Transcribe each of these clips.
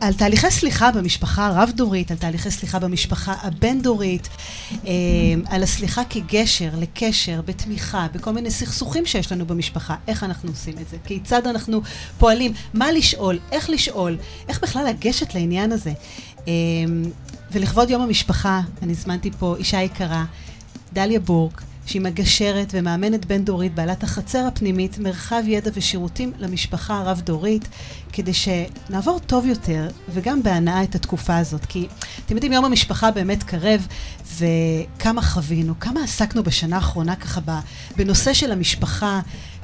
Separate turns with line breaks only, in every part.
על תהליכי סליחה במשפחה הרב-דורית, על תהליכי סליחה במשפחה הבין-דורית, אה, על הסליחה כגשר, לקשר, בתמיכה, בכל מיני סכסוכים שיש לנו במשפחה, איך אנחנו עושים את זה, כיצד אנחנו פועלים, מה לשאול, איך לשאול, איך בכלל לגשת לעניין הזה. אה, ולכבוד יום המשפחה, אני הזמנתי פה אישה יקרה, דליה בורק, שהיא מגשרת ומאמנת בין-דורית, בעלת החצר הפנימית, מרחב ידע ושירותים למשפחה הרב-דורית, כדי שנעבור טוב יותר, וגם בהנאה את התקופה הזאת. כי אתם יודעים, יום המשפחה באמת קרב, וכמה חווינו, כמה עסקנו בשנה האחרונה ככה בנושא של המשפחה,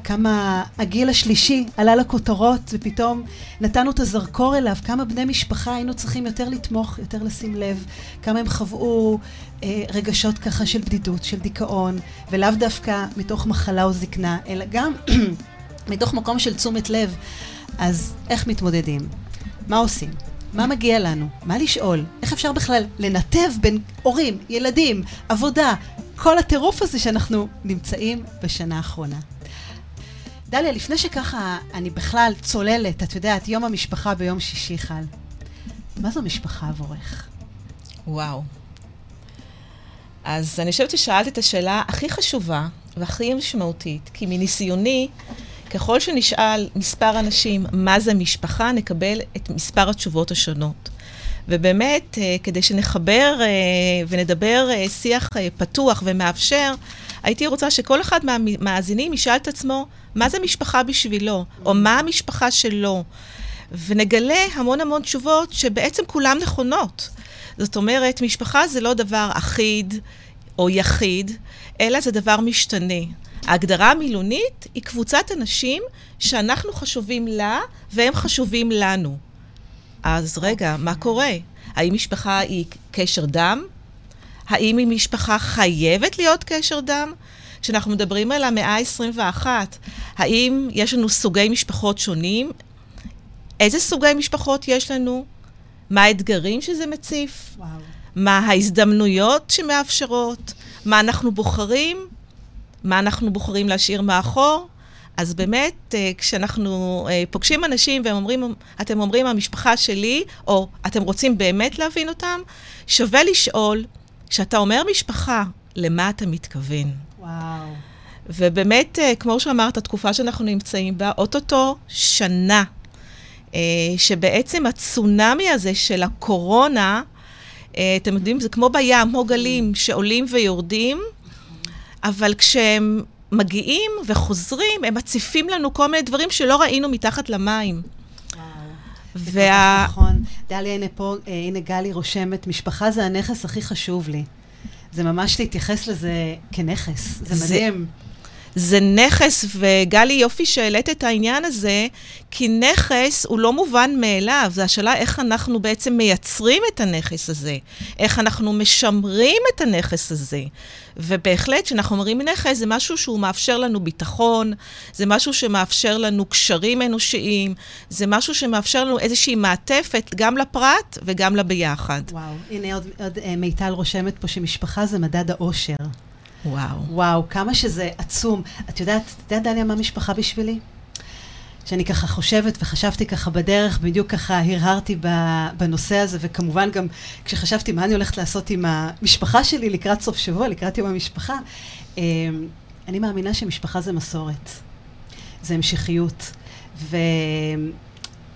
כמה הגיל השלישי עלה לכותרות ופתאום נתנו את הזרקור אליו, כמה בני משפחה היינו צריכים יותר לתמוך, יותר לשים לב, כמה הם חוו אה, רגשות ככה של בדידות, של דיכאון, ולאו דווקא מתוך מחלה או זקנה, אלא גם מתוך מקום של תשומת לב. אז איך מתמודדים? מה עושים? מה מגיע לנו? מה לשאול? איך אפשר בכלל לנתב בין הורים, ילדים, עבודה, כל הטירוף הזה שאנחנו נמצאים בשנה האחרונה? דליה, לפני שככה אני בכלל צוללת, את יודעת, יום המשפחה ביום שישי חל. מה זו משפחה עבורך?
וואו. אז אני חושבת ששאלת את השאלה הכי חשובה והכי משמעותית, כי מניסיוני, ככל שנשאל מספר אנשים מה זה משפחה, נקבל את מספר התשובות השונות. ובאמת, אה, כדי שנחבר אה, ונדבר אה, שיח פתוח ומאפשר, הייתי רוצה שכל אחד מהמאזינים ישאל את עצמו, מה זה משפחה בשבילו, או מה המשפחה שלו, ונגלה המון המון תשובות שבעצם כולן נכונות. זאת אומרת, משפחה זה לא דבר אחיד או יחיד, אלא זה דבר משתנה. ההגדרה המילונית היא קבוצת אנשים שאנחנו חשובים לה והם חשובים לנו. אז רגע, מה קורה? האם משפחה היא קשר דם? האם היא משפחה חייבת להיות קשר דם? כשאנחנו מדברים על המאה ה-21, האם יש לנו סוגי משפחות שונים? איזה סוגי משפחות יש לנו? מה האתגרים שזה מציף? וואו. מה ההזדמנויות שמאפשרות? מה אנחנו בוחרים? מה אנחנו בוחרים להשאיר מאחור? אז באמת, אה, כשאנחנו אה, פוגשים אנשים והם אומרים, אתם אומרים, המשפחה שלי, או אתם רוצים באמת להבין אותם, שווה לשאול, כשאתה אומר משפחה, למה אתה מתכוון? וואו. ובאמת, אה, כמו שאמרת, התקופה שאנחנו נמצאים בה, אוטוטו שנה, אה, שבעצם הצונאמי הזה של הקורונה, אה, אתם יודעים, זה כמו בים, כמו גלים שעולים ויורדים, אבל כשהם מגיעים וחוזרים, הם מציפים לנו כל מיני דברים שלא ראינו מתחת למים.
וה... נכון. דליה, הנה פה, הנה גלי רושמת, משפחה זה הנכס הכי חשוב לי. זה ממש להתייחס לזה כנכס, זה מדהים.
זה נכס, וגלי, יופי שהעלית את העניין הזה, כי נכס הוא לא מובן מאליו. זו השאלה איך אנחנו בעצם מייצרים את הנכס הזה, איך אנחנו משמרים את הנכס הזה. ובהחלט, כשאנחנו אומרים נכס, זה משהו שהוא מאפשר לנו ביטחון, זה משהו שמאפשר לנו קשרים אנושיים, זה משהו שמאפשר לנו איזושהי מעטפת גם לפרט וגם לביחד.
וואו, הנה עוד, עוד uh, מיטל רושמת פה שמשפחה זה מדד האושר.
וואו.
וואו, כמה שזה עצום. את יודעת, את יודעת, דליה, מה משפחה בשבילי? שאני ככה חושבת וחשבתי ככה בדרך, בדיוק ככה הרהרתי בנושא הזה, וכמובן גם כשחשבתי מה אני הולכת לעשות עם המשפחה שלי לקראת סוף שבוע, לקראת יום המשפחה, אמ, אני מאמינה שמשפחה זה מסורת, זה המשכיות.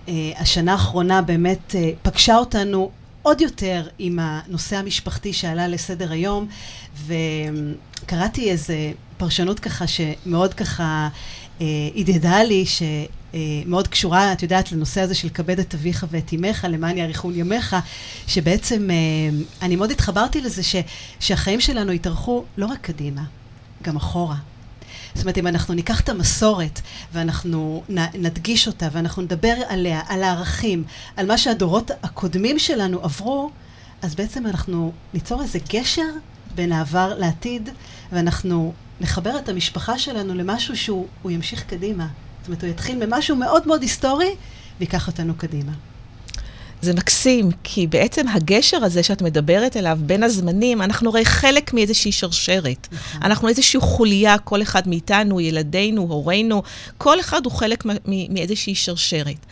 והשנה האחרונה באמת אה, פגשה אותנו עוד יותר עם הנושא המשפחתי שעלה לסדר היום, וקראתי איזה פרשנות ככה שמאוד ככה אה, הדהדה לי, שמאוד קשורה, את יודעת, לנושא הזה של כבד את אביך ואת אמך, למען יאריכון ימיך, שבעצם אה, אני מאוד התחברתי לזה ש, שהחיים שלנו יתארכו לא רק קדימה, גם אחורה. זאת אומרת, אם אנחנו ניקח את המסורת ואנחנו נדגיש אותה ואנחנו נדבר עליה, על הערכים, על מה שהדורות הקודמים שלנו עברו, אז בעצם אנחנו ניצור איזה גשר בין העבר לעתיד, ואנחנו נחבר את המשפחה שלנו למשהו שהוא ימשיך קדימה. זאת אומרת, הוא יתחיל ממשהו מאוד מאוד היסטורי, ויקח אותנו קדימה.
זה מקסים, כי בעצם הגשר הזה שאת מדברת אליו בין הזמנים, אנחנו הרי חלק מאיזושהי שרשרת. נכון. אנחנו איזושהי חוליה, כל אחד מאיתנו, ילדינו, הורינו, כל אחד הוא חלק מאיזושהי שרשרת.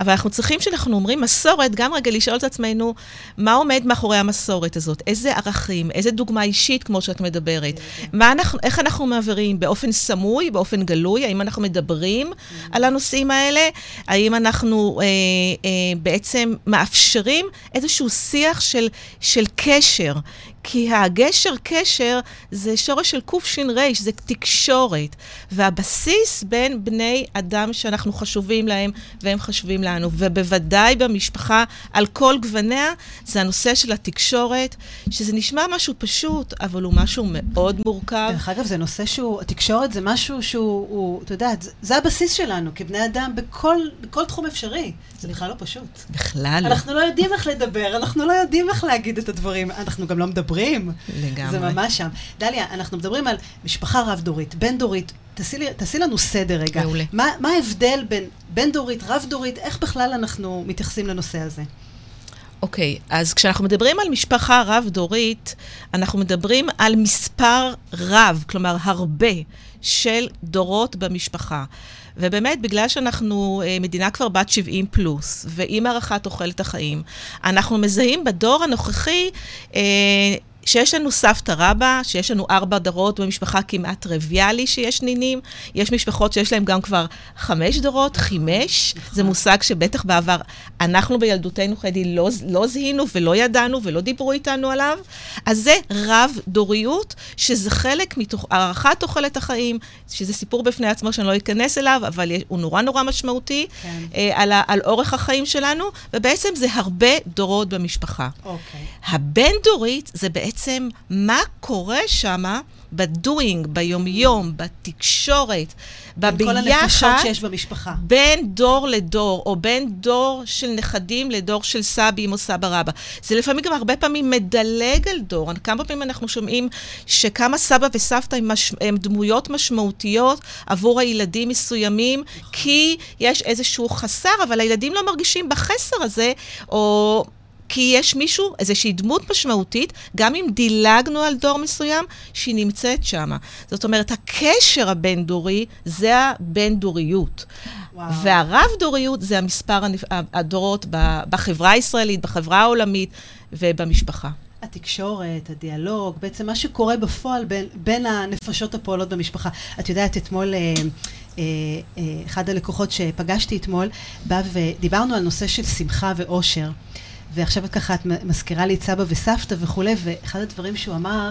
אבל אנחנו צריכים, כשאנחנו אומרים מסורת, גם רגע לשאול את עצמנו, מה עומד מאחורי המסורת הזאת? איזה ערכים, איזה דוגמה אישית, כמו שאת מדברת? מה אנחנו, איך אנחנו מעבירים? באופן סמוי, באופן גלוי? האם אנחנו מדברים על הנושאים האלה? האם אנחנו אה, אה, בעצם מאפשרים איזשהו שיח של, של קשר? כי הגשר קשר זה שורש של קש"ר, זה תקשורת. והבסיס בין בני אדם שאנחנו חשובים להם והם חשובים לנו, ובוודאי במשפחה על כל גווניה, זה הנושא של התקשורת, שזה נשמע משהו פשוט, אבל הוא משהו מאוד מורכב.
דרך אגב, זה נושא שהוא, התקשורת זה משהו שהוא, הוא, את יודעת, זה הבסיס שלנו כבני אדם בכל, בכל תחום אפשרי. זה בכלל לא פשוט.
בכלל לא.
אנחנו לא יודעים איך לדבר, אנחנו לא יודעים איך להגיד את הדברים, אנחנו גם לא מדברים.
לגמרי.
זה ממש שם. דליה, אנחנו מדברים על משפחה רב-דורית, בין-דורית. תעשי לנו סדר רגע.
מעולה.
מה, מה ההבדל בין בין-דורית, רב-דורית, איך בכלל אנחנו מתייחסים לנושא הזה?
אוקיי, okay, אז כשאנחנו מדברים על משפחה רב-דורית, אנחנו מדברים על מספר רב, כלומר הרבה, של דורות במשפחה. ובאמת, בגלל שאנחנו אה, מדינה כבר בת 70 פלוס, ועם הארכת תוחלת החיים, אנחנו מזהים בדור הנוכחי אה, שיש לנו סבתא רבא, שיש לנו ארבע דורות במשפחה כמעט טריוויאלי שיש נינים. יש משפחות שיש להם גם כבר חמש דורות, חימש. זה מושג שבטח בעבר אנחנו בילדותנו, חדי, לא, לא זיהינו ולא ידענו ולא דיברו איתנו עליו. אז זה רב-דוריות, שזה חלק מהארכת תוחלת החיים, שזה סיפור בפני עצמו שאני לא אכנס אליו, אבל הוא נורא נורא משמעותי כן. אה, על, על אורך החיים שלנו, ובעצם זה הרבה דורות במשפחה.
אוקיי.
הבין-דורית זה בעצם... בעצם מה קורה שם בדואינג, ביומיום, בתקשורת, בביחד.
כל הנפשות שיש במשפחה.
בין דור לדור, או בין דור של נכדים לדור של סבים או סבא רבא. זה לפעמים גם הרבה פעמים מדלג על דור. כמה פעמים אנחנו שומעים שכמה סבא וסבתא הם, מש... הם דמויות משמעותיות עבור הילדים מסוימים, כי יש איזשהו חסר, אבל הילדים לא מרגישים בחסר הזה, או... כי יש מישהו, איזושהי דמות משמעותית, גם אם דילגנו על דור מסוים, שהיא נמצאת שם. זאת אומרת, הקשר הבין-דורי זה הבין-דוריות. והרב-דוריות זה המספר הדורות בחברה הישראלית, בחברה העולמית ובמשפחה.
התקשורת, הדיאלוג, בעצם מה שקורה בפועל בין, בין הנפשות הפועלות במשפחה. את יודעת, אתמול אה, אה, אה, אחד הלקוחות שפגשתי אתמול, בא ודיברנו על נושא של שמחה ואושר. ועכשיו את ככה, את מזכירה לי את סבא וסבתא וכולי, ואחד הדברים שהוא אמר,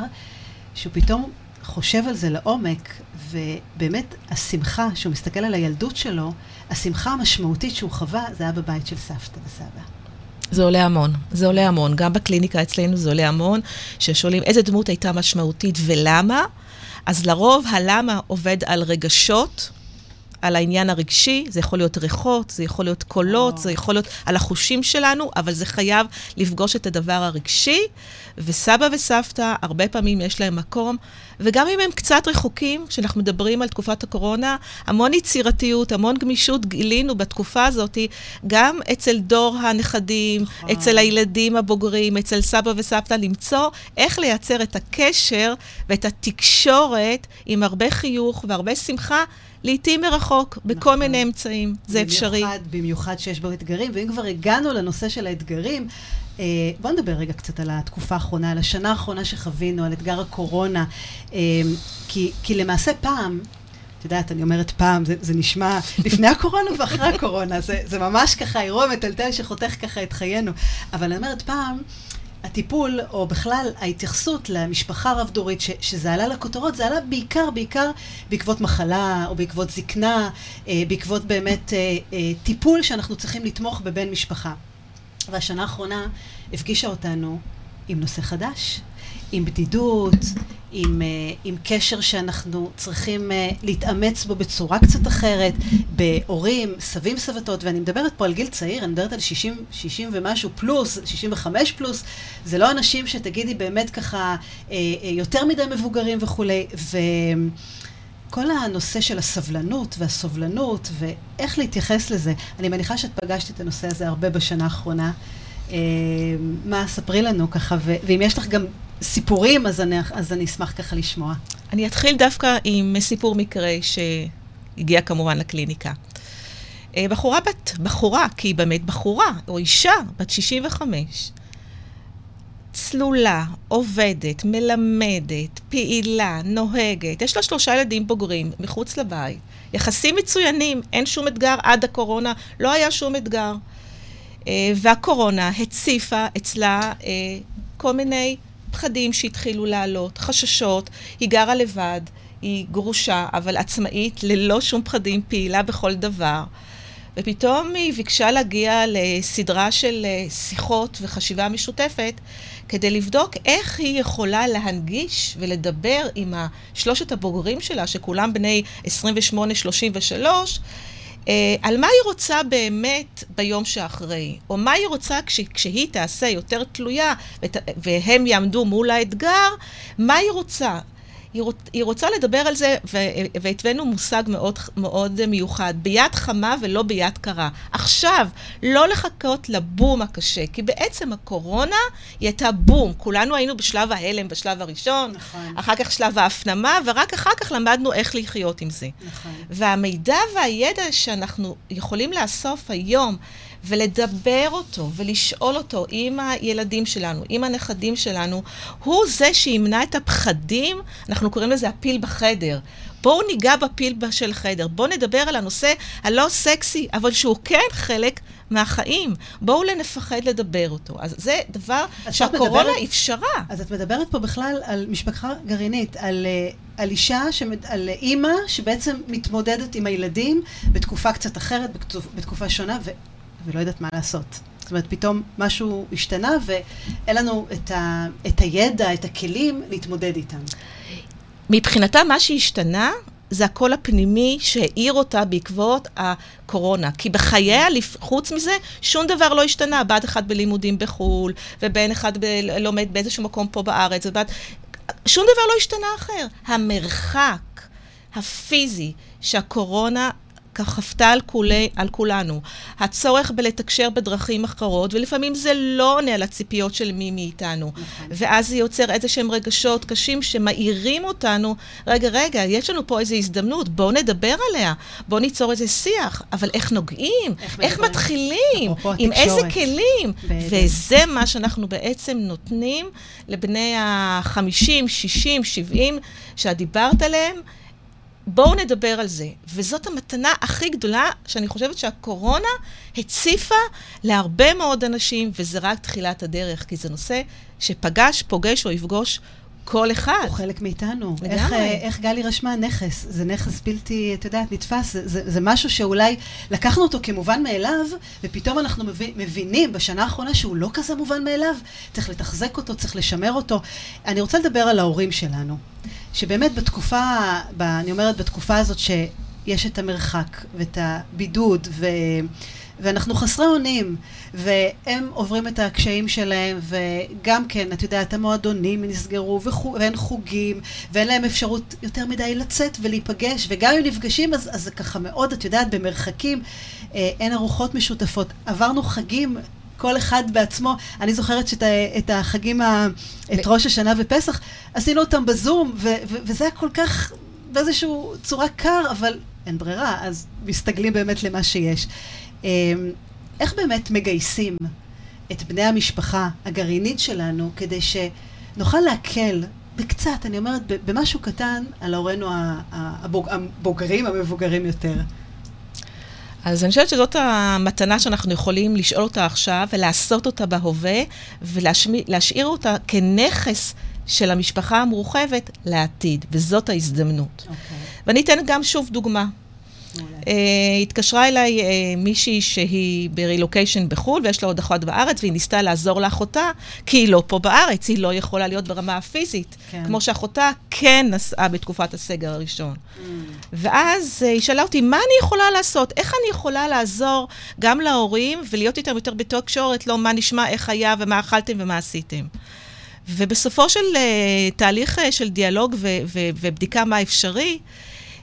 שהוא פתאום חושב על זה לעומק, ובאמת השמחה, שהוא מסתכל על הילדות שלו, השמחה המשמעותית שהוא חווה, זה היה בבית של סבתא וסבא.
זה עולה המון, זה עולה המון. גם בקליניקה אצלנו זה עולה המון, ששואלים איזה דמות הייתה משמעותית ולמה. אז לרוב הלמה עובד על רגשות, על העניין הרגשי, זה יכול להיות ריחות, זה יכול להיות קולות, oh. זה יכול להיות על החושים שלנו, אבל זה חייב לפגוש את הדבר הרגשי. וסבא וסבתא, הרבה פעמים יש להם מקום, וגם אם הם קצת רחוקים, כשאנחנו מדברים על תקופת הקורונה, המון יצירתיות, המון גמישות גילינו בתקופה הזאת, גם אצל דור הנכדים, oh. אצל הילדים הבוגרים, אצל סבא וסבתא, למצוא איך לייצר את הקשר ואת התקשורת עם הרבה חיוך והרבה שמחה. לעתים מרחוק, בכל נכון. מיני אמצעים, זה במיוחד, אפשרי.
במיוחד שיש בו אתגרים, ואם כבר הגענו לנושא של האתגרים, אה, בואו נדבר רגע קצת על התקופה האחרונה, על השנה האחרונה שחווינו, על אתגר הקורונה, אה, כי, כי למעשה פעם, את יודעת, אני אומרת פעם, זה, זה נשמע לפני הקורונה ואחרי הקורונה, זה, זה ממש ככה אירוע מטלטל שחותך ככה את חיינו, אבל אני אומרת פעם, הטיפול, או בכלל ההתייחסות למשפחה רב-דורית, שזה עלה לכותרות, זה עלה בעיקר, בעיקר בעקבות מחלה, או בעקבות זקנה, אה, בעקבות באמת אה, אה, טיפול שאנחנו צריכים לתמוך בבן משפחה. והשנה האחרונה הפגישה אותנו עם נושא חדש, עם בדידות, עם, uh, עם קשר שאנחנו צריכים uh, להתאמץ בו בצורה קצת אחרת, בהורים, סבים, סבתות, ואני מדברת פה על גיל צעיר, אני מדברת על 60, 60 ומשהו פלוס, 65 פלוס, זה לא אנשים שתגידי באמת ככה uh, יותר מדי מבוגרים וכולי, וכל הנושא של הסבלנות והסובלנות ואיך להתייחס לזה, אני מניחה שאת פגשת את הנושא הזה הרבה בשנה האחרונה. מה, ספרי לנו ככה, ואם יש לך גם סיפורים, אז אני, אז אני אשמח ככה לשמוע.
אני אתחיל דווקא עם סיפור מקרה שהגיע כמובן לקליניקה. אה, בחורה בת, בחורה, כי היא באמת בחורה, או אישה, בת 65, צלולה, עובדת, מלמדת, פעילה, נוהגת, יש לה שלושה ילדים בוגרים מחוץ לבית, יחסים מצוינים, אין שום אתגר עד הקורונה, לא היה שום אתגר. אה, והקורונה הציפה אצלה אה, כל מיני פחדים שהתחילו לעלות, חששות, היא גרה לבד, היא גרושה, אבל עצמאית, ללא שום פחדים, פעילה בכל דבר. ופתאום היא ביקשה להגיע לסדרה של אה, שיחות וחשיבה משותפת כדי לבדוק איך היא יכולה להנגיש ולדבר עם שלושת הבוגרים שלה, שכולם בני 28-33, אה, על מה היא רוצה באמת ביום שאחרי, או מה היא רוצה כש, כשהיא תעשה יותר תלויה והם יעמדו מול האתגר, מה היא רוצה. היא, היא רוצה לדבר על זה, והתווינו מושג מאוד, מאוד מיוחד, ביד חמה ולא ביד קרה. עכשיו, לא לחכות לבום הקשה, כי בעצם הקורונה היא הייתה בום. כולנו היינו בשלב ההלם, בשלב הראשון, נכון. אחר כך שלב ההפנמה, ורק אחר כך למדנו איך לחיות עם זה. נכון. והמידע והידע שאנחנו יכולים לאסוף היום, ולדבר אותו ולשאול אותו עם הילדים שלנו, עם הנכדים שלנו, הוא זה שימנע את הפחדים, אנחנו קוראים לזה הפיל בחדר. בואו ניגע בפיל של חדר, בואו נדבר על הנושא הלא סקסי, אבל שהוא כן חלק מהחיים. בואו נפחד לדבר אותו. אז זה דבר שהקורונה מדברת, אפשרה.
אז את מדברת פה בכלל על משפחה גרעינית, על, אה, על אישה, שמד, על אימא שבעצם מתמודדת עם הילדים בתקופה קצת אחרת, בתקופה שונה. ולא יודעת מה לעשות. זאת אומרת, פתאום משהו השתנה ואין לנו את, ה, את הידע, את הכלים להתמודד איתם.
מבחינתה, מה שהשתנה זה הקול הפנימי שהעיר אותה בעקבות הקורונה. כי בחייה, חוץ מזה, שום דבר לא השתנה. בת אחת בלימודים בחו"ל, ובן אחד ב- לומד באיזשהו מקום פה בארץ, ובת... שום דבר לא השתנה אחר. המרחק הפיזי שהקורונה כפתה על, כולי, על כולנו. הצורך בלתקשר בדרכים אחרות, ולפעמים זה לא עונה על הציפיות של מי מאיתנו. נכון. ואז זה יוצר איזה שהם רגשות קשים שמאירים אותנו, רגע, רגע, יש לנו פה איזו הזדמנות, בואו נדבר עליה, בואו ניצור איזה שיח, אבל איך נוגעים? איך, איך מתחילים? עם איזה כלים? בעצם. וזה מה שאנחנו בעצם נותנים לבני ה-50, 60, 70, שאת דיברת עליהם. בואו נדבר על זה. וזאת המתנה הכי גדולה שאני חושבת שהקורונה הציפה להרבה מאוד אנשים, וזה רק תחילת הדרך, כי זה נושא שפגש, פוגש או יפגוש כל אחד.
הוא חלק מאיתנו. לגמרי. איך, אה, איך גלי רשמה נכס? זה נכס בלתי, את יודעת, נתפס. זה, זה, זה משהו שאולי לקחנו אותו כמובן מאליו, ופתאום אנחנו מבינים בשנה האחרונה שהוא לא כזה מובן מאליו. צריך לתחזק אותו, צריך לשמר אותו. אני רוצה לדבר על ההורים שלנו. שבאמת בתקופה, ב, אני אומרת, בתקופה הזאת שיש את המרחק ואת הבידוד, ו, ואנחנו חסרי אונים, והם עוברים את הקשיים שלהם, וגם כן, את יודעת, המועדונים נסגרו, וחוג, ואין חוגים, ואין להם אפשרות יותר מדי לצאת ולהיפגש, וגם אם נפגשים, אז, אז זה ככה מאוד, את יודעת, במרחקים, אה, אין ארוחות משותפות. עברנו חגים כל אחד בעצמו. אני זוכרת שאת החגים, ה, את ראש השנה ופסח, עשינו אותם בזום, ו, ו, וזה היה כל כך באיזושהי צורה קר, אבל אין ברירה, אז מסתגלים באמת למה שיש. אמ, איך באמת מגייסים את בני המשפחה הגרעינית שלנו כדי שנוכל להקל בקצת, אני אומרת, במשהו קטן, על הורינו הבוגרים, המבוגרים יותר?
אז אני חושבת שזאת המתנה שאנחנו יכולים לשאול אותה עכשיו ולעשות אותה בהווה ולהשאיר אותה כנכס של המשפחה המורחבת לעתיד, וזאת ההזדמנות. Okay. אוקיי. ואני אתן גם שוב דוגמה. Uh, התקשרה אליי uh, מישהי שהיא ברילוקיישן בחו"ל ויש לה עוד אחות בארץ והיא ניסתה לעזור לאחותה כי היא לא פה בארץ, היא לא יכולה להיות ברמה הפיזית, כן. כמו שאחותה כן נסעה בתקופת הסגר הראשון. Mm. ואז uh, היא שאלה אותי, מה אני יכולה לעשות? איך אני יכולה לעזור גם להורים ולהיות איתם יותר בתקשורת, לא מה נשמע, איך היה ומה אכלתם ומה עשיתם. ובסופו של uh, תהליך uh, של דיאלוג ו- ו- ובדיקה מה אפשרי,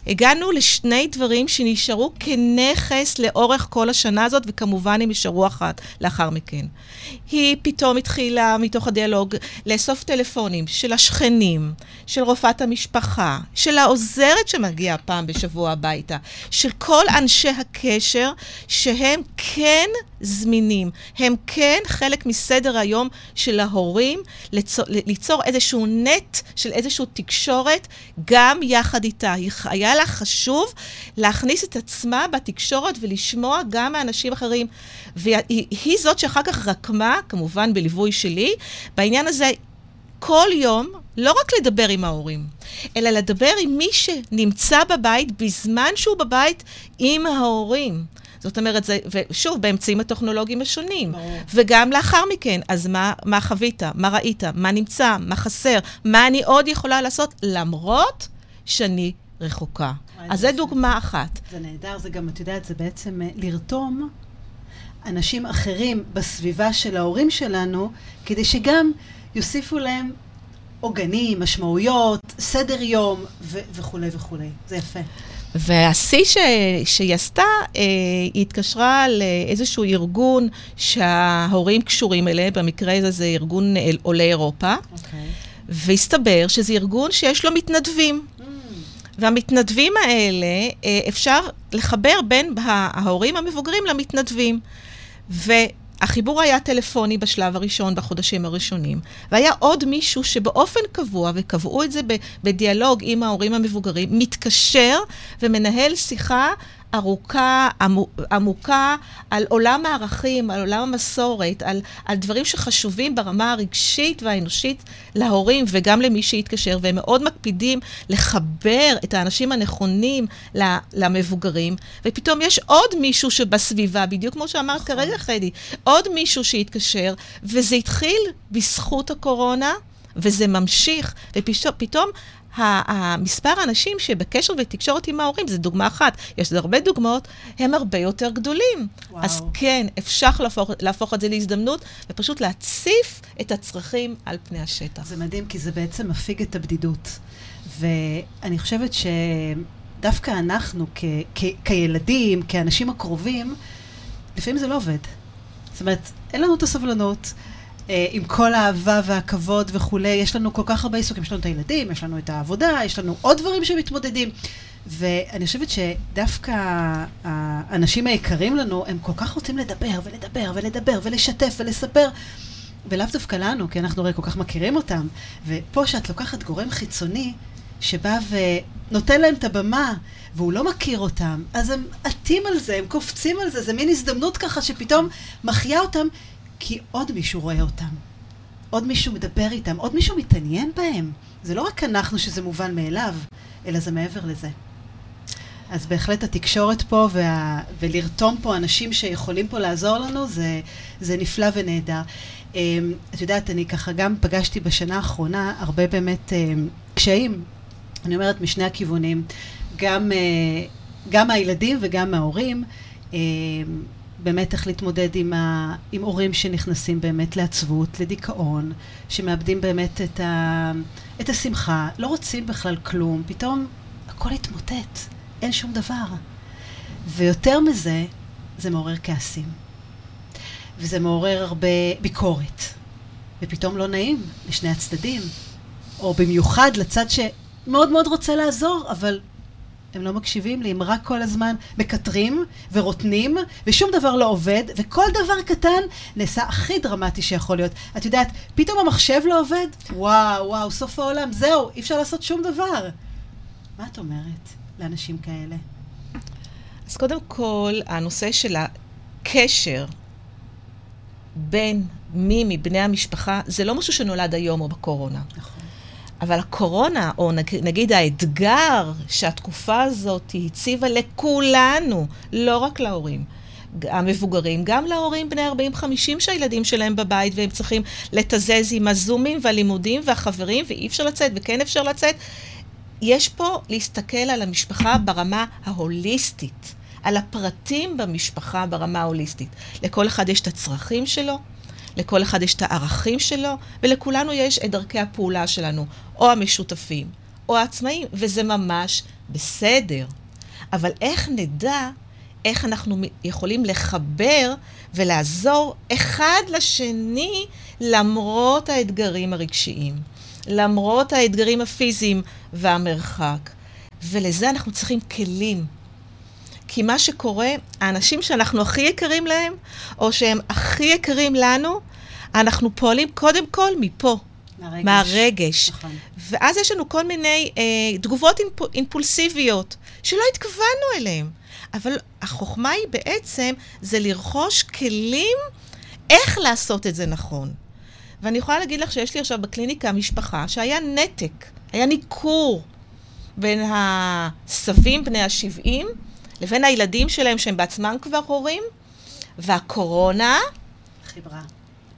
הגענו לשני דברים שנשארו כנכס לאורך כל השנה הזאת, וכמובן הם יישארו אחת לאחר מכן. היא פתאום התחילה, מתוך הדיאלוג, לאסוף טלפונים של השכנים, של רופאת המשפחה, של העוזרת שמגיעה פעם בשבוע הביתה, של כל אנשי הקשר, שהם כן זמינים. הם כן חלק מסדר היום של ההורים, ליצור, ליצור איזשהו נט של איזושהי תקשורת, גם יחד איתה. היה לה חשוב להכניס את עצמה בתקשורת ולשמוע גם מאנשים אחרים. והיא זאת שאחר כך רקמה, כמובן בליווי שלי, בעניין הזה כל יום, לא רק לדבר עם ההורים, אלא לדבר עם מי שנמצא בבית בזמן שהוא בבית עם ההורים. זאת אומרת, זה, ושוב, באמצעים הטכנולוגיים השונים. ברור. וגם לאחר מכן, אז מה, מה חווית? מה ראית? מה נמצא? מה חסר? מה אני עוד יכולה לעשות, למרות שאני רחוקה. אז זו דוגמה אחת.
זה נהדר, זה גם, את יודעת, זה בעצם אה, לרתום אנשים אחרים בסביבה של ההורים שלנו, כדי שגם יוסיפו להם עוגנים, משמעויות, סדר יום ו- וכולי וכולי. זה יפה.
והשיא ש... שהיא עשתה, אה, היא התקשרה לאיזשהו ארגון שההורים קשורים אליהם, במקרה הזה זה ארגון עולי אירופה, okay. אוקיי. והסתבר שזה ארגון שיש לו מתנדבים. Mm. והמתנדבים האלה, אה, אפשר לחבר בין ההורים המבוגרים למתנדבים. ו... החיבור היה טלפוני בשלב הראשון, בחודשים הראשונים, והיה עוד מישהו שבאופן קבוע, וקבעו את זה בדיאלוג עם ההורים המבוגרים, מתקשר ומנהל שיחה ארוכה, עמוקה, על עולם הערכים, על עולם המסורת, על, על דברים שחשובים ברמה הרגשית והאנושית להורים וגם למי שיתקשר, והם מאוד מקפידים לחבר את האנשים הנכונים למבוגרים, ופתאום יש עוד מישהו שבסביבה, בדיוק כמו שאמרת נכון. כרגע, חדי, עוד מישהו שיתקשר, וזה התחיל בזכות הקורונה. וזה ממשיך, ופתאום המספר האנשים שבקשר ותקשורת עם ההורים, זו דוגמה אחת, יש עוד הרבה דוגמאות, הם הרבה יותר גדולים. וואו. אז כן, אפשר להפוך, להפוך את זה להזדמנות, ופשוט להציף את הצרכים על פני השטח.
זה מדהים, כי זה בעצם מפיג את הבדידות. ואני חושבת שדווקא אנחנו, כ- כ- כילדים, כאנשים הקרובים, לפעמים זה לא עובד. זאת אומרת, אין לנו את הסבלנות. אה, עם כל האהבה והכבוד וכולי, יש לנו כל כך הרבה עיסוקים, יש לנו את הילדים, יש לנו את העבודה, יש לנו עוד דברים שמתמודדים. ואני חושבת שדווקא האנשים היקרים לנו, הם כל כך רוצים לדבר ולדבר ולדבר ולשתף ולספר. ולאו דווקא לנו, כי אנחנו הרי כל כך מכירים אותם. ופה שאת לוקחת גורם חיצוני שבא ונותן להם את הבמה, והוא לא מכיר אותם, אז הם עטים על זה, הם קופצים על זה, זה מין הזדמנות ככה שפתאום מחיה אותם, כי עוד מישהו רואה אותם. עוד מישהו מדבר איתם, עוד מישהו מתעניין בהם. זה לא רק אנחנו שזה מובן מאליו, אלא זה מעבר לזה. אז בהחלט התקשורת פה וה... ולרתום פה אנשים שיכולים פה לעזור לנו, זה, זה נפלא ונהדר. Um, את יודעת, אני ככה גם פגשתי בשנה האחרונה הרבה באמת um, קשיים, אני אומרת משני הכיוונים, גם, uh, גם מהילדים וגם מההורים. באמת איך להתמודד עם, ה, עם הורים שנכנסים באמת לעצבות, לדיכאון, שמאבדים באמת את, ה, את השמחה, לא רוצים בכלל כלום, פתאום הכל התמוטט, אין שום דבר. ויותר מזה, זה מעורר כעסים. וזה מעורר הרבה ביקורת. ופתאום לא נעים לשני הצדדים, או במיוחד לצד שמאוד מאוד רוצה לעזור, אבל הם לא מקשיבים לי, הם רק כל הזמן מקטרים ורוטנים, ושום דבר לא עובד, וכל דבר קטן נעשה הכי דרמטי שיכול להיות. את יודעת, פתאום המחשב לא עובד, וואו, וואו, סוף העולם, זהו, אי אפשר לעשות שום דבר. מה את אומרת לאנשים כאלה?
אז קודם כל, הנושא של הקשר בין מי מבני המשפחה, זה לא משהו שנולד היום או בקורונה. נכון. אבל הקורונה, או נגיד האתגר שהתקופה הזאת הציבה לכולנו, לא רק להורים, המבוגרים, גם להורים בני 40-50 שהילדים שלהם בבית והם צריכים לתזז עם הזומים והלימודים והחברים ואי אפשר לצאת וכן אפשר לצאת. יש פה להסתכל על המשפחה ברמה ההוליסטית, על הפרטים במשפחה ברמה ההוליסטית. לכל אחד יש את הצרכים שלו, לכל אחד יש את הערכים שלו, ולכולנו יש את דרכי הפעולה שלנו, או המשותפים, או העצמאים, וזה ממש בסדר. אבל איך נדע איך אנחנו יכולים לחבר ולעזור אחד לשני למרות האתגרים הרגשיים, למרות האתגרים הפיזיים והמרחק. ולזה אנחנו צריכים כלים. כי מה שקורה, האנשים שאנחנו הכי יקרים להם, או שהם הכי יקרים לנו, אנחנו פועלים קודם כל מפה.
מהרגש.
מהרגש.
נכון.
ואז יש לנו כל מיני אה, תגובות אינפ, אינפולסיביות שלא התכוונו אליהן. אבל החוכמה היא בעצם, זה לרכוש כלים איך לעשות את זה נכון. ואני יכולה להגיד לך שיש לי עכשיו בקליניקה משפחה שהיה נתק, היה ניכור בין הסבים בני ה-70 לבין הילדים שלהם שהם בעצמם כבר הורים, והקורונה
חיברה.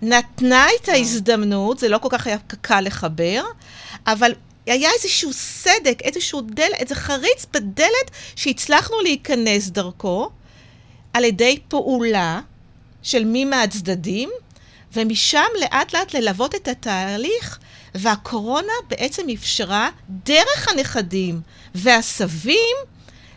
נתנה את ההזדמנות, זה לא כל כך היה קל לחבר, אבל היה איזשהו סדק, איזשהו דלת, איזה חריץ בדלת שהצלחנו להיכנס דרכו על ידי פעולה של מי מהצדדים, ומשם לאט לאט ללוות את התהליך, והקורונה בעצם אפשרה דרך הנכדים והסבים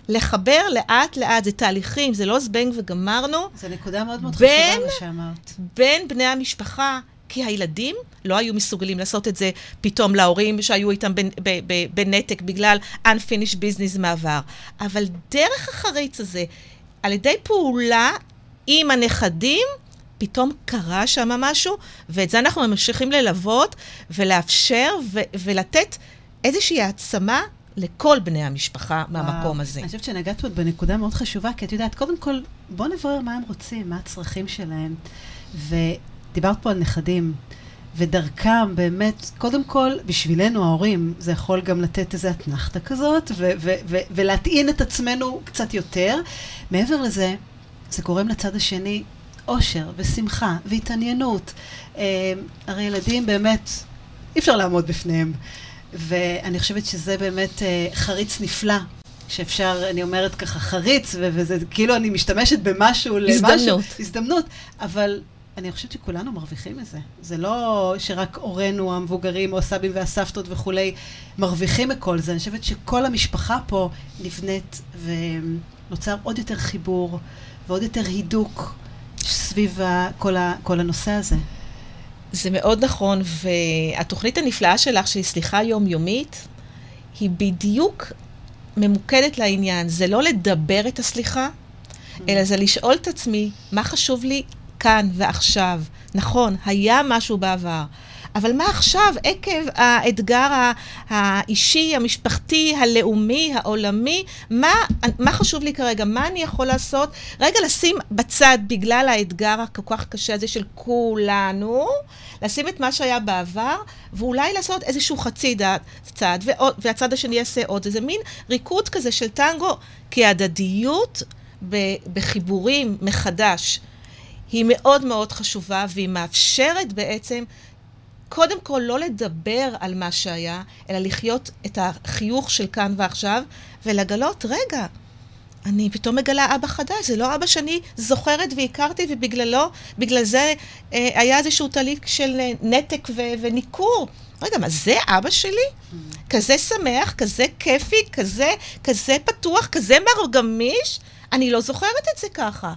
לחבר לאט לאט, זה תהליכים, זה לא זבנג וגמרנו.
זו נקודה מאוד מאוד
בין-
חשובה מה שאמרת.
בין בני המשפחה, כי הילדים לא היו מסוגלים לעשות את זה פתאום להורים שהיו איתם בנתק בגלל unfinished business מעבר. אבל דרך החריץ הזה, על ידי פעולה עם הנכדים, פתאום קרה שם משהו, ואת זה אנחנו ממשיכים ללוות ולאפשר ו- ולתת איזושהי העצמה לכל בני המשפחה מהמקום
וואו.
הזה.
אני חושבת שנגעת פה בנקודה מאוד חשובה, כי את יודעת, קודם כל, בוא נברר מה הם רוצים, מה הצרכים שלהם. ודיברת פה על נכדים, ודרכם באמת, קודם כל, בשבילנו ההורים, זה יכול גם לתת איזו אתנחתה כזאת, ו- ו- ו- ולהטעין את עצמנו קצת יותר. מעבר לזה, זה גורם לצד השני אושר ושמחה והתעניינות. אה, הרי ילדים באמת, אי אפשר לעמוד בפניהם. ואני חושבת שזה באמת אה, חריץ נפלא. שאפשר, אני אומרת ככה, חריץ, ו- וזה כאילו אני משתמשת במשהו למשהו.
הזדמנות.
הזדמנות. אבל אני חושבת שכולנו מרוויחים מזה. זה לא שרק הורינו המבוגרים, או הסבים והסבתות וכולי, מרוויחים מכל זה. אני חושבת שכל המשפחה פה נבנית, ונוצר עוד יותר חיבור, ועוד יותר הידוק סביב כל, ה- כל הנושא הזה.
זה מאוד נכון, והתוכנית הנפלאה שלך, שהיא סליחה יומיומית, היא בדיוק ממוקדת לעניין. זה לא לדבר את הסליחה, אלא זה לשאול את עצמי, מה חשוב לי כאן ועכשיו? נכון, היה משהו בעבר, אבל מה עכשיו, עקב האתגר האישי, המשפחתי, הלאומי, העולמי, מה, מה חשוב לי כרגע? מה אני יכול לעשות? רגע, לשים בצד, בגלל האתגר הכל כך קשה הזה של כולנו, לשים את מה שהיה בעבר, ואולי לעשות איזשהו חצי דעת, צד, ועוד, והצד השני יעשה עוד. איזה מין ריקוד כזה של טנגו, כי ההדדיות ב- בחיבורים מחדש היא מאוד מאוד חשובה, והיא מאפשרת בעצם קודם כל לא לדבר על מה שהיה, אלא לחיות את החיוך של כאן ועכשיו, ולגלות, רגע, אני פתאום מגלה אבא חדש, זה לא אבא שאני זוכרת והכרתי, ובגללו, בגלל זה אה, היה איזשהו תהליך של אה, נתק ו- וניכור. רגע, מה, זה אבא שלי? כזה שמח, כזה כיפי, כזה, כזה פתוח, כזה מרגמיש? אני לא זוכרת את זה ככה.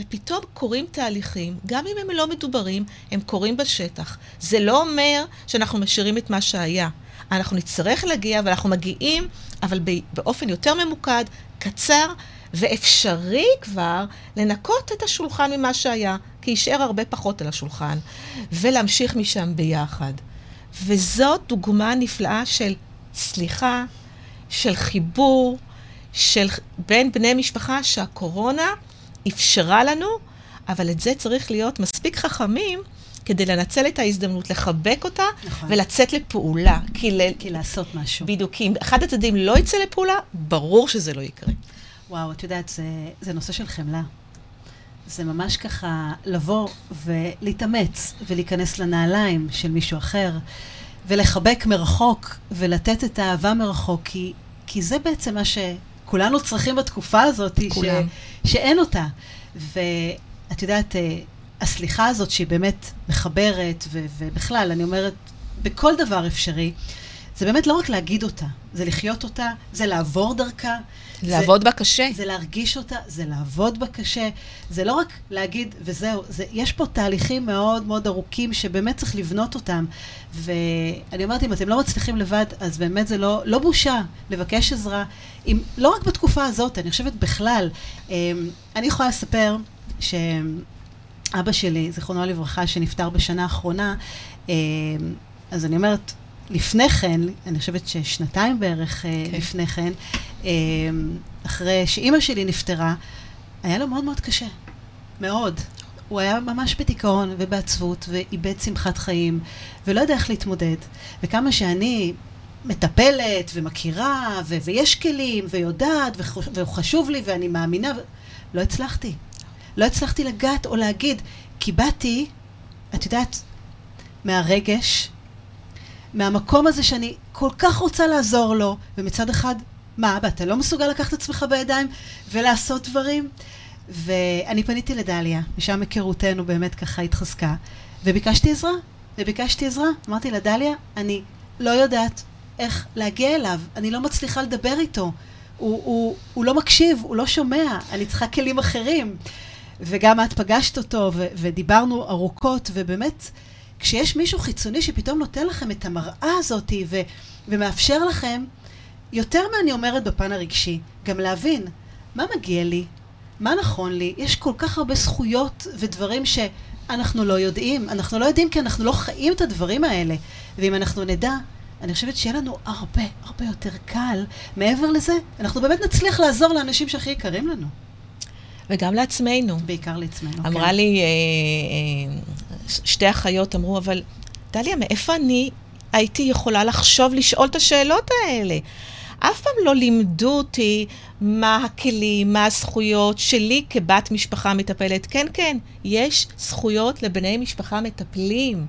ופתאום קורים תהליכים, גם אם הם לא מדוברים, הם קורים בשטח. זה לא אומר שאנחנו משאירים את מה שהיה. אנחנו נצטרך להגיע, ואנחנו מגיעים, אבל באופן יותר ממוקד, קצר, ואפשרי כבר לנקות את השולחן ממה שהיה, כי יישאר הרבה פחות על השולחן, ולהמשיך משם ביחד. וזאת דוגמה נפלאה של סליחה, של חיבור, של בין בני משפחה שהקורונה אפשרה לנו, אבל את זה צריך להיות מספיק חכמים כדי לנצל את ההזדמנות, לחבק אותה
נכון.
ולצאת לפעולה. כי, ל...
כי לעשות משהו.
בדיוק, כי אם אחד הצדדים לא יצא לפעולה, ברור שזה לא יקרה.
וואו, את יודעת, זה, זה נושא של חמלה. זה ממש ככה לבוא ולהתאמץ ולהיכנס לנעליים של מישהו אחר, ולחבק מרחוק, ולתת את האהבה מרחוק, כי, כי זה בעצם מה שכולנו צריכים בתקופה הזאת,
כולם.
ש, שאין אותה. ואת יודעת, אה, הסליחה הזאת שהיא באמת מחברת, ו, ובכלל, אני אומרת, בכל דבר אפשרי, זה באמת לא רק להגיד אותה, זה לחיות אותה, זה לעבור דרכה.
לעבוד בה קשה.
זה להרגיש אותה, זה לעבוד בה קשה. זה לא רק להגיד וזהו, זה, יש פה תהליכים מאוד מאוד ארוכים שבאמת צריך לבנות אותם. ואני אומרת, אם אתם לא מצליחים לבד, אז באמת זה לא, לא בושה לבקש עזרה. אם, לא רק בתקופה הזאת, אני חושבת בכלל. אמ, אני יכולה לספר שאבא שלי, זיכרונו לברכה, שנפטר בשנה האחרונה, אמ, אז אני אומרת, לפני כן, אני חושבת ששנתיים בערך okay. אה, כן. לפני כן, אה, אחרי שאימא שלי נפטרה, היה לו מאוד מאוד קשה. מאוד. הוא היה ממש בדיכאון ובעצבות, ואיבד שמחת חיים, ולא יודע איך להתמודד. וכמה שאני מטפלת ומכירה, ו- ויש כלים, ויודעת, והוא חשוב לי, ואני מאמינה, ו- לא הצלחתי. לא הצלחתי לגעת או להגיד, כי באתי, את יודעת, מהרגש, מהמקום הזה שאני כל כך רוצה לעזור לו, ומצד אחד, מה, אבא, אתה לא מסוגל לקחת את עצמך בידיים ולעשות דברים? ואני פניתי לדליה, משם היכרותנו באמת ככה התחזקה, וביקשתי עזרה, וביקשתי עזרה. אמרתי לה, דליה, אני לא יודעת איך להגיע אליו, אני לא מצליחה לדבר איתו. הוא, הוא, הוא לא מקשיב, הוא לא שומע, אני צריכה כלים אחרים. וגם את פגשת אותו, ו- ודיברנו ארוכות, ובאמת, כשיש מישהו חיצוני שפתאום נותן לכם את המראה הזאת ו- ומאפשר לכם, יותר מאני אומרת בפן הרגשי, גם להבין מה מגיע לי, מה נכון לי, יש כל כך הרבה זכויות ודברים שאנחנו לא יודעים. אנחנו לא יודעים כי אנחנו לא חיים את הדברים האלה. ואם אנחנו נדע, אני חושבת שיהיה לנו הרבה הרבה יותר קל. מעבר לזה, אנחנו באמת נצליח לעזור לאנשים שהכי יקרים לנו.
וגם לעצמנו.
בעיקר לעצמנו,
אמרה
כן.
לי, אה, אה, שתי אחיות אמרו, אבל דליה, מאיפה אני הייתי יכולה לחשוב לשאול את השאלות האלה? אף פעם לא לימדו אותי מה הכלים, מה הזכויות שלי כבת משפחה מטפלת. כן, כן, יש זכויות לבני משפחה מטפלים,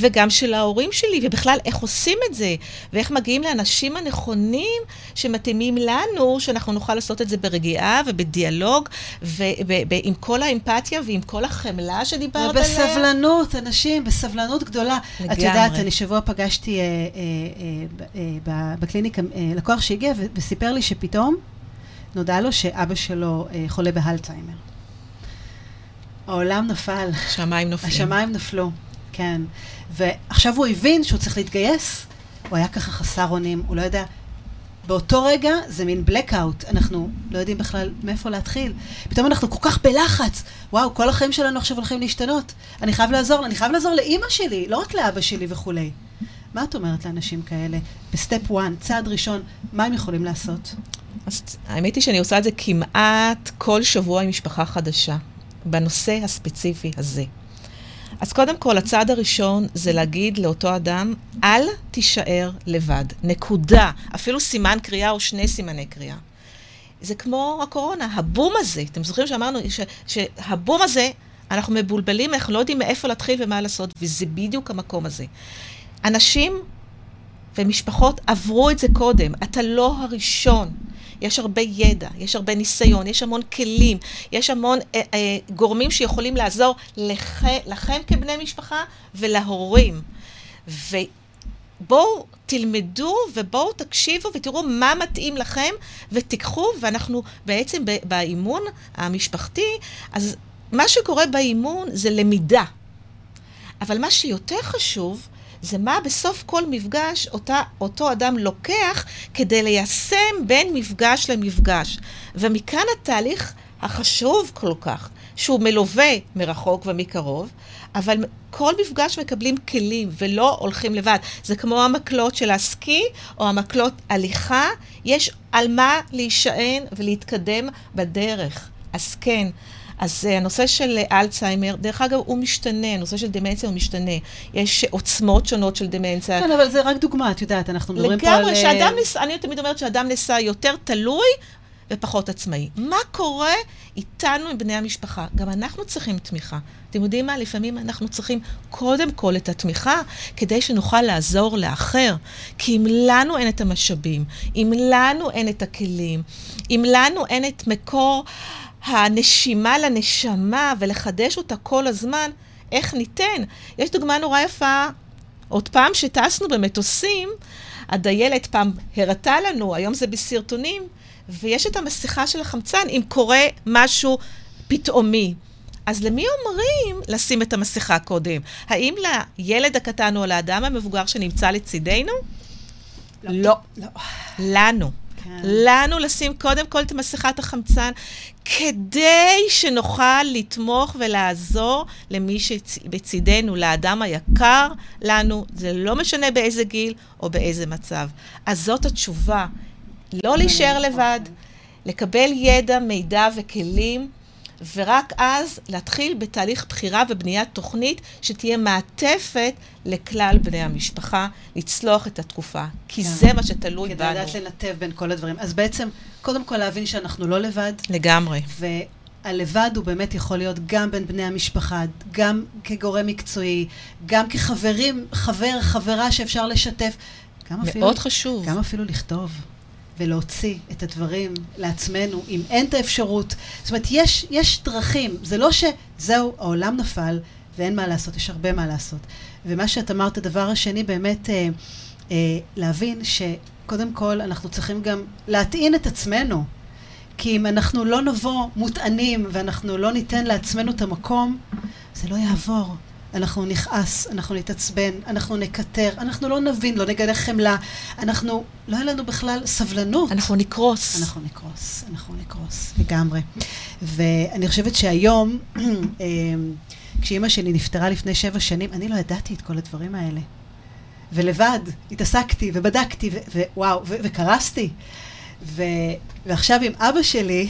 וגם של ההורים שלי, ובכלל איך עושים את זה, ואיך מגיעים לאנשים הנכונים שמתאימים לנו, שאנחנו נוכל לעשות את זה ברגיעה ובדיאלוג, ועם כל האמפתיה ועם כל החמלה שדיברת
עליה. ובסבלנות, אנשים, בסבלנות גדולה. לגמרי. את יודעת, אני שבוע פגשתי אה, אה, אה, אה, בקליניקה אה, לקוח שהגיע וסיפר לי שפתאום נודע לו שאבא שלו אה, חולה בהלצהיימר. העולם נפל.
השמיים נופלים.
השמיים נפלו, כן. ועכשיו הוא הבין שהוא צריך להתגייס. הוא היה ככה חסר אונים, הוא לא יודע. באותו רגע זה מין blackout, אנחנו לא יודעים בכלל מאיפה להתחיל. פתאום אנחנו כל כך בלחץ. וואו, כל החיים שלנו עכשיו הולכים להשתנות. אני חייב לעזור, אני חייב לעזור לאימא שלי, לא רק לאבא שלי וכולי. מה את אומרת לאנשים כאלה? ב step 1, צעד ראשון, מה הם יכולים לעשות?
אז האמת היא שאני עושה את זה כמעט כל שבוע עם משפחה חדשה, בנושא הספציפי הזה. אז קודם כל, הצעד הראשון זה להגיד לאותו אדם, אל תישאר לבד. נקודה. אפילו סימן קריאה או שני סימני קריאה. זה כמו הקורונה, הבום הזה, אתם זוכרים שאמרנו ש, שהבום הזה, אנחנו מבולבלים, אנחנו לא יודעים מאיפה להתחיל ומה לעשות, וזה בדיוק המקום הזה. אנשים ומשפחות עברו את זה קודם, אתה לא הראשון. יש הרבה ידע, יש הרבה ניסיון, יש המון כלים, יש המון אה, אה, גורמים שיכולים לעזור לכ, לכם כבני משפחה ולהורים. ובואו תלמדו ובואו תקשיבו ותראו מה מתאים לכם ותיקחו, ואנחנו בעצם באימון המשפחתי, אז מה שקורה באימון זה למידה. אבל מה שיותר חשוב, זה מה בסוף כל מפגש אותה, אותו אדם לוקח כדי ליישם בין מפגש למפגש. ומכאן התהליך החשוב כל כך, שהוא מלווה מרחוק ומקרוב, אבל כל מפגש מקבלים כלים ולא הולכים לבד. זה כמו המקלות של הסקי או המקלות הליכה, יש על מה להישען ולהתקדם בדרך. אז כן, אז uh, הנושא של uh, אלצהיימר, דרך אגב, הוא משתנה, הנושא של דמנציה הוא משתנה. יש עוצמות שונות של דמנציה.
כן, אבל זה רק דוגמה, את יודעת, אנחנו מדברים
פה על... לגמרי,
אה,
שאדם ניסה, אני תמיד אומרת שאדם נעשה יותר תלוי ופחות עצמאי. מה קורה איתנו, עם בני המשפחה? גם אנחנו צריכים תמיכה. אתם יודעים מה? לפעמים אנחנו צריכים קודם כל את התמיכה, כדי שנוכל לעזור לאחר. כי אם לנו אין את המשאבים, אם לנו אין את הכלים, אם לנו אין את מקור... הנשימה לנשמה ולחדש אותה כל הזמן, איך ניתן? יש דוגמה נורא יפה עוד פעם שטסנו במטוסים, הדיילת פעם הראתה לנו, היום זה בסרטונים, ויש את המסכה של החמצן אם קורה משהו פתאומי. אז למי אומרים לשים את המסכה קודם? האם לילד הקטן או לאדם המבוגר שנמצא לצידנו? לא. לא. לא. לנו. כן. לנו לשים קודם כל את מסכת החמצן, כדי שנוכל לתמוך ולעזור למי שבצידנו, לאדם היקר לנו, זה לא משנה באיזה גיל או באיזה מצב. אז זאת התשובה. לא להישאר לבד, לקבל ידע, מידע וכלים. ורק אז להתחיל בתהליך בחירה ובניית תוכנית שתהיה מעטפת לכלל בני המשפחה, לצלוח את התקופה. כי כן. זה מה שתלוי
כדי
בנו.
כדי לדעת לנתב בין כל הדברים. אז בעצם, קודם כל להבין שאנחנו לא לבד.
לגמרי.
הלבד הוא באמת יכול להיות גם בין בני המשפחה, גם כגורם מקצועי, גם כחברים, חבר, חברה שאפשר לשתף.
גם מאוד אפילו, חשוב.
גם אפילו לכתוב. ולהוציא את הדברים לעצמנו, אם אין את האפשרות. זאת אומרת, יש, יש דרכים, זה לא שזהו, העולם נפל ואין מה לעשות, יש הרבה מה לעשות. ומה שאת אמרת, הדבר השני, באמת אה, אה, להבין שקודם כל אנחנו צריכים גם להטעין את עצמנו. כי אם אנחנו לא נבוא מוטענים ואנחנו לא ניתן לעצמנו את המקום, זה לא יעבור. אנחנו נכעס, אנחנו נתעצבן, אנחנו נקטר, אנחנו לא נבין, לא נגלה חמלה, אנחנו, לא יהיה לנו בכלל סבלנות.
אנחנו נקרוס.
אנחנו נקרוס, אנחנו נקרוס, לגמרי. ואני חושבת שהיום, אמ, כשאימא שלי נפטרה לפני שבע שנים, אני לא ידעתי את כל הדברים האלה. ולבד התעסקתי ובדקתי, ווואו, וקרסתי. ו- ועכשיו עם אבא שלי,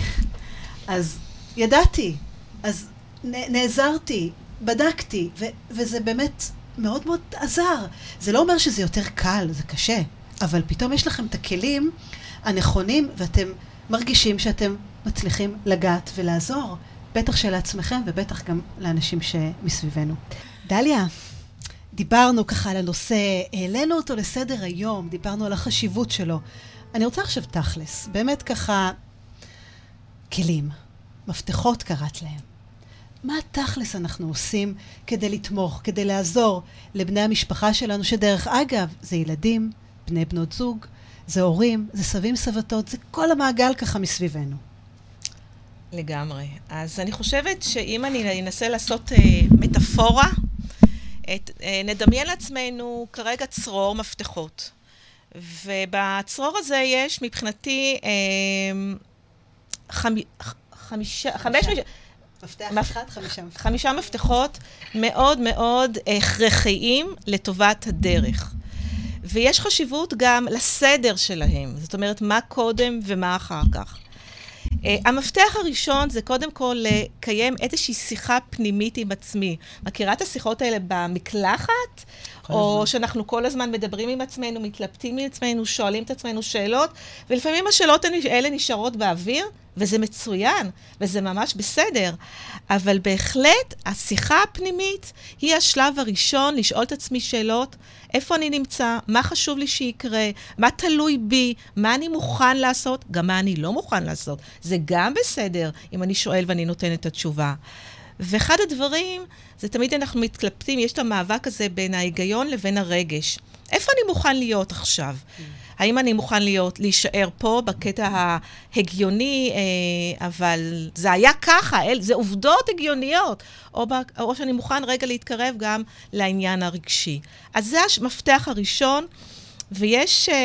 אז ידעתי, אז נעזרתי, בדקתי, ו- וזה באמת מאוד מאוד עזר. זה לא אומר שזה יותר קל, זה קשה, אבל פתאום יש לכם את הכלים הנכונים, ואתם מרגישים שאתם מצליחים לגעת ולעזור, בטח שלעצמכם ובטח גם לאנשים שמסביבנו. דליה, דיברנו ככה על הנושא, העלינו אותו לסדר היום, דיברנו על החשיבות שלו. אני רוצה עכשיו תכלס, באמת ככה, כלים, מפתחות קראת להם. מה תכלס אנחנו עושים כדי לתמוך, כדי לעזור לבני המשפחה שלנו, שדרך אגב, זה ילדים, בני בנות זוג, זה הורים, זה סבים סבתות, זה כל המעגל ככה מסביבנו.
לגמרי. אז אני חושבת שאם אני אנסה לעשות אה, מטאפורה, את, אה, נדמיין לעצמנו כרגע צרור מפתחות. ובצרור הזה יש מבחינתי אה, חמ, חמישה, חמש,
מפתח מפ... אחד, חמישה
מפתחות. חמישה מפתחות מאוד מאוד הכרחיים לטובת הדרך. ויש חשיבות גם לסדר שלהם, זאת אומרת, מה קודם ומה אחר כך. Uh, המפתח הראשון זה קודם כל לקיים איזושהי שיחה פנימית עם עצמי. מכירה את השיחות האלה במקלחת? או. שאנחנו כל הזמן מדברים עם עצמנו, מתלבטים עם עצמנו, שואלים את עצמנו שאלות, ולפעמים השאלות האלה נשארות באוויר, וזה מצוין, וזה ממש בסדר. אבל בהחלט, השיחה הפנימית היא השלב הראשון לשאול את עצמי שאלות, איפה אני נמצא, מה חשוב לי שיקרה, מה תלוי בי, מה אני מוכן לעשות, גם מה אני לא מוכן לעשות. זה גם בסדר אם אני שואל ואני נותן את התשובה. ואחד הדברים, זה תמיד אנחנו מתלבטים, יש את המאבק הזה בין ההיגיון לבין הרגש. איפה אני מוכן להיות עכשיו? האם אני מוכן להיות, להישאר פה בקטע ההגיוני, אה, אבל זה היה ככה, אל, זה עובדות הגיוניות, או, ב, או שאני מוכן רגע להתקרב גם לעניין הרגשי. אז זה המפתח הראשון, ויש, אה,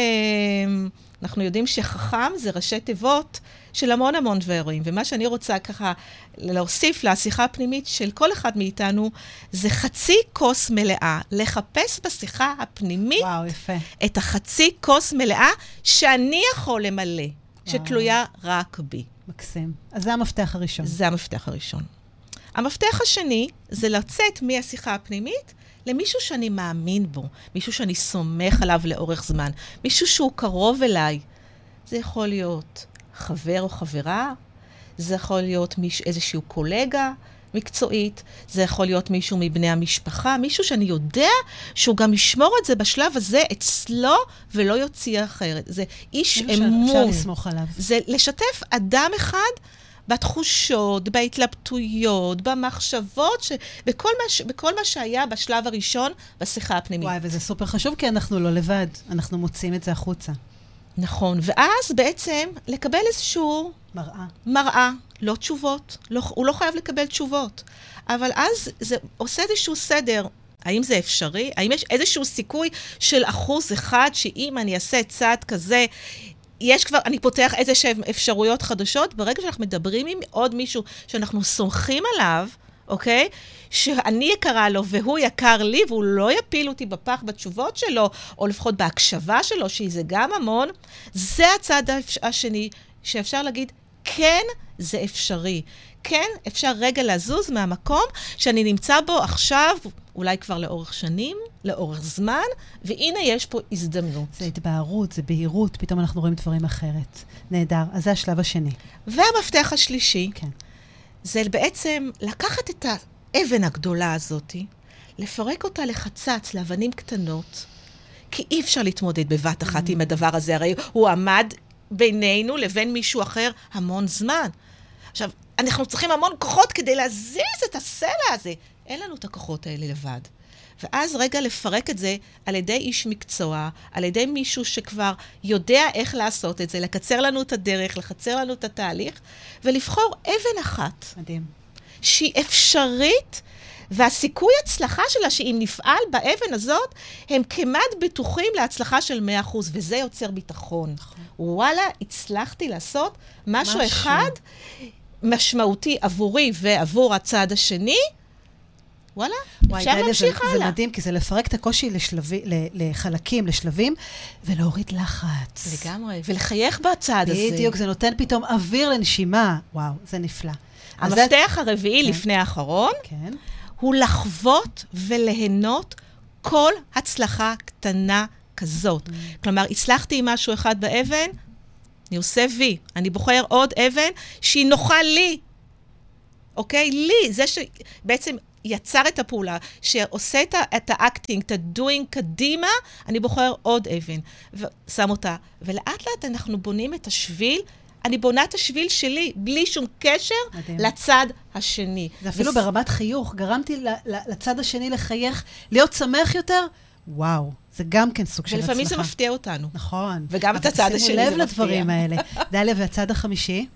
אנחנו יודעים שחכם זה ראשי תיבות. של המון המון דברים. ומה שאני רוצה ככה להוסיף לשיחה הפנימית של כל אחד מאיתנו, זה חצי כוס מלאה. לחפש בשיחה הפנימית
וואו, יפה.
את החצי כוס מלאה שאני יכול למלא, וואו. שתלויה רק בי.
מקסים. אז זה המפתח הראשון.
זה המפתח הראשון. המפתח השני זה לצאת מהשיחה הפנימית למישהו שאני מאמין בו, מישהו שאני סומך עליו לאורך זמן, מישהו שהוא קרוב אליי. זה יכול להיות חבר או חברה, זה יכול להיות מיש, איזשהו קולגה מקצועית, זה יכול להיות מישהו מבני המשפחה, מישהו שאני יודע שהוא גם ישמור את זה בשלב הזה אצלו ולא יוציא אחרת. זה איש אמון.
אפשר לסמוך עליו.
זה לשתף אדם אחד בתחושות, בהתלבטויות, במחשבות, ש... בכל, מה ש... בכל מה שהיה בשלב הראשון בשיחה הפנימית.
וואי, וזה סופר חשוב, כי אנחנו לא לבד, אנחנו מוצאים את זה החוצה.
נכון, ואז בעצם לקבל איזשהו...
מראה.
מראה, לא תשובות. לא, הוא לא חייב לקבל תשובות. אבל אז זה עושה איזשהו סדר. האם זה אפשרי? האם יש איזשהו סיכוי של אחוז אחד שאם אני אעשה צעד כזה, יש כבר, אני פותח איזה שהן אפשרויות חדשות? ברגע שאנחנו מדברים עם עוד מישהו שאנחנו סומכים עליו, אוקיי? שאני יקרה לו והוא יקר לי, והוא לא יפיל אותי בפח בתשובות שלו, או לפחות בהקשבה שלו, שזה גם המון, זה הצד השני, שאפשר להגיד, כן, זה אפשרי. כן, אפשר רגע לזוז מהמקום שאני נמצא בו עכשיו, אולי כבר לאורך שנים, לאורך זמן, והנה יש פה הזדמנות.
זה התבהרות, זה בהירות, פתאום אנחנו רואים דברים אחרת. נהדר. אז זה השלב השני.
והמפתח השלישי,
כן.
זה בעצם לקחת את האבן הגדולה הזאת, לפרק אותה לחצץ, לאבנים קטנות, כי אי אפשר להתמודד בבת אחת עם הדבר הזה, הרי הוא עמד בינינו לבין מישהו אחר המון זמן. עכשיו, אנחנו צריכים המון כוחות כדי להזיז את הסלע הזה. אין לנו את הכוחות האלה לבד. ואז רגע לפרק את זה על ידי איש מקצוע, על ידי מישהו שכבר יודע איך לעשות את זה, לקצר לנו את הדרך, לקצר לנו את התהליך, ולבחור אבן אחת.
מדהים.
שהיא אפשרית, והסיכוי הצלחה שלה, שאם נפעל באבן הזאת, הם כמעט בטוחים להצלחה של 100%, וזה יוצר ביטחון. נכון. וואלה, הצלחתי לעשות משהו, משהו אחד משמעותי עבורי ועבור הצד השני, וואלה, אפשר להמשיך הלאה.
זה מדהים, כי זה לפרק את הקושי לשלבי, לחלקים, לשלבים, ולהוריד לחץ.
לגמרי, ולחייך בצד הזה.
בדיוק, זה נותן פתאום אוויר לנשימה. וואו, זה נפלא.
המפתח זה... הרביעי כן. לפני האחרון,
כן.
הוא לחוות וליהנות כל הצלחה קטנה כזאת. Mm. כלומר, הצלחתי עם משהו אחד באבן, אני עושה וי. אני בוחר עוד אבן שהיא נוחה לי. אוקיי? לי. זה שבעצם יצר את הפעולה, שעושה את ה acting, את ה doing קדימה, אני בוחר עוד אבן ושם אותה. ולאט לאט אנחנו בונים את השביל. אני בונה את השביל שלי, בלי שום קשר מדהים. לצד השני.
זה אפילו וס... ברמת חיוך. גרמתי לצד השני לחייך, להיות שמח יותר. וואו, זה גם כן סוג של הצלחה.
ולפעמים זה מפתיע אותנו.
נכון.
וגם את הצד השני זה מפתיע.
שימו לב לדברים האלה. דליה, והצד החמישי?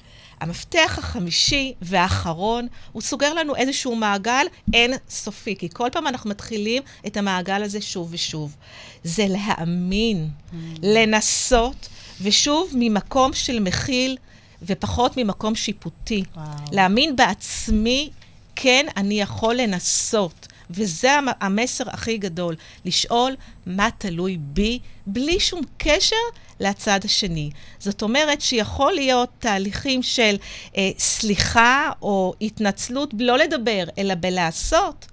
המפתח החמישי והאחרון, הוא סוגר לנו איזשהו מעגל אין סופי, כי כל פעם אנחנו מתחילים את המעגל הזה שוב ושוב. זה להאמין, mm. לנסות, ושוב ממקום של מכיל ופחות ממקום שיפוטי. וואו. להאמין בעצמי, כן, אני יכול לנסות. וזה המסר הכי גדול, לשאול מה תלוי בי, בלי שום קשר לצד השני. זאת אומרת שיכול להיות תהליכים של אה, סליחה או התנצלות, לא לדבר, אלא בלעשות,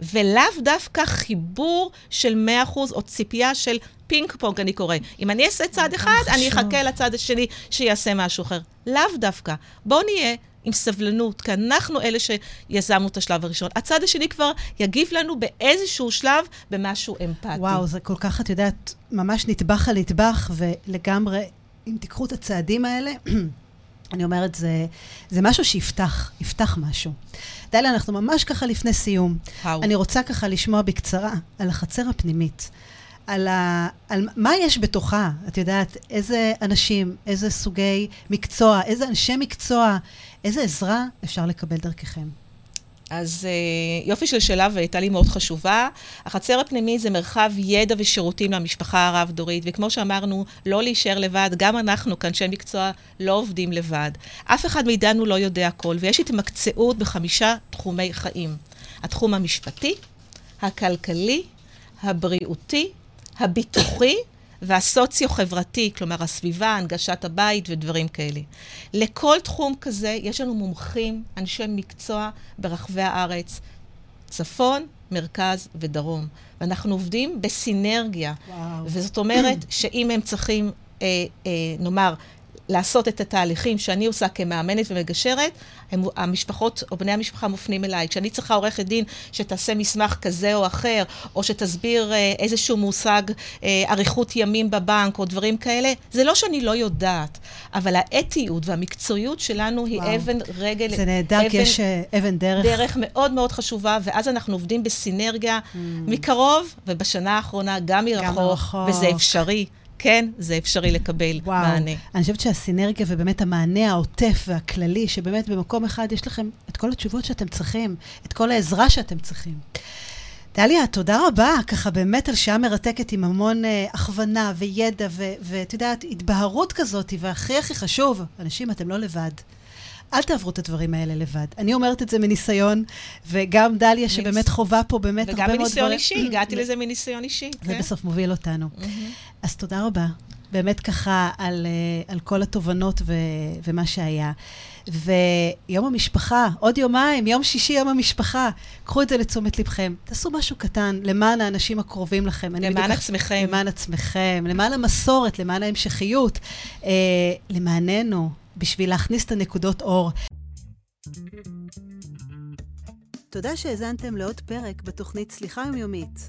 ולאו דווקא חיבור של 100% או ציפייה של פינג פונג, אני קורא. אם אני אעשה צעד אחד. אני אחכה לצד השני שיעשה משהו אחר. לאו דווקא. בואו נהיה עם סבלנות, כי אנחנו אלה שיזמנו את השלב הראשון. הצד השני כבר יגיב לנו באיזשהו שלב במשהו אמפתי.
וואו, זה כל כך, את יודעת, ממש נטבח על נטבח, ולגמרי, אם תיקחו את הצעדים האלה, אני אומרת, זה, זה משהו שיפתח, יפתח משהו. דליה, אנחנו ממש ככה לפני סיום. How? אני רוצה ככה לשמוע בקצרה על החצר הפנימית. על, ה, על מה יש בתוכה, את יודעת, איזה אנשים, איזה סוגי מקצוע, איזה אנשי מקצוע, איזה עזרה אפשר לקבל דרככם?
אז אה, יופי של שאלה והייתה לי מאוד חשובה. החצר הפנימי זה מרחב ידע ושירותים למשפחה הרב-דורית, וכמו שאמרנו, לא להישאר לבד, גם אנחנו כאנשי מקצוע לא עובדים לבד. אף אחד מאיתנו לא יודע הכל, ויש התמקצעות בחמישה תחומי חיים. התחום המשפטי, הכלכלי, הבריאותי, הביטוחי והסוציו-חברתי, כלומר הסביבה, הנגשת הבית ודברים כאלה. לכל תחום כזה יש לנו מומחים, אנשי מקצוע ברחבי הארץ, צפון, מרכז ודרום. ואנחנו עובדים בסינרגיה. וואו. וזאת אומרת שאם הם צריכים, אה, אה, נאמר, לעשות את התהליכים שאני עושה כמאמנת ומגשרת, הם, המשפחות או בני המשפחה מופנים אליי. כשאני צריכה עורכת דין שתעשה מסמך כזה או אחר, או שתסביר אה, איזשהו מושג, אה, אריכות ימים בבנק או דברים כאלה, זה לא שאני לא יודעת, אבל האתיות והמקצועיות שלנו היא וואו. אבן רגל...
זה נהדר, כי יש אה, אבן דרך.
דרך מאוד מאוד חשובה, ואז אנחנו עובדים בסינרגיה mm. מקרוב, ובשנה האחרונה גם מרחוק, וזה אפשרי. כן, זה אפשרי לקבל וואו. מענה.
אני חושבת שהסינרגיה ובאמת המענה העוטף והכללי, שבאמת במקום אחד יש לכם את כל התשובות שאתם צריכים, את כל העזרה שאתם צריכים. דליה, תודה רבה, ככה באמת על שעה מרתקת עם המון uh, הכוונה וידע ואת יודעת, התבהרות כזאת, והכי הכי חשוב, אנשים, אתם לא לבד. אל תעברו את הדברים האלה לבד. אני אומרת את זה מניסיון, וגם דליה, שבאמת חווה פה באמת הרבה מאוד
דברים. וגם מניסיון אישי, הגעתי לזה מניסיון אישי.
זה כן. בסוף מוביל אותנו. אז תודה רבה. באמת ככה על, אה, על כל התובנות ו, ומה שהיה. ויום המשפחה, עוד יומיים, יום שישי, יום המשפחה. קחו את זה לתשומת לבכם. תעשו משהו קטן למען האנשים הקרובים לכם.
למען עצמכם.
למען עצמכם, למען המסורת, למען ההמשכיות, אה, למעננו, בשביל להכניס את הנקודות אור. תודה שהאזנתם לעוד פרק בתוכנית סליחה יומיומית.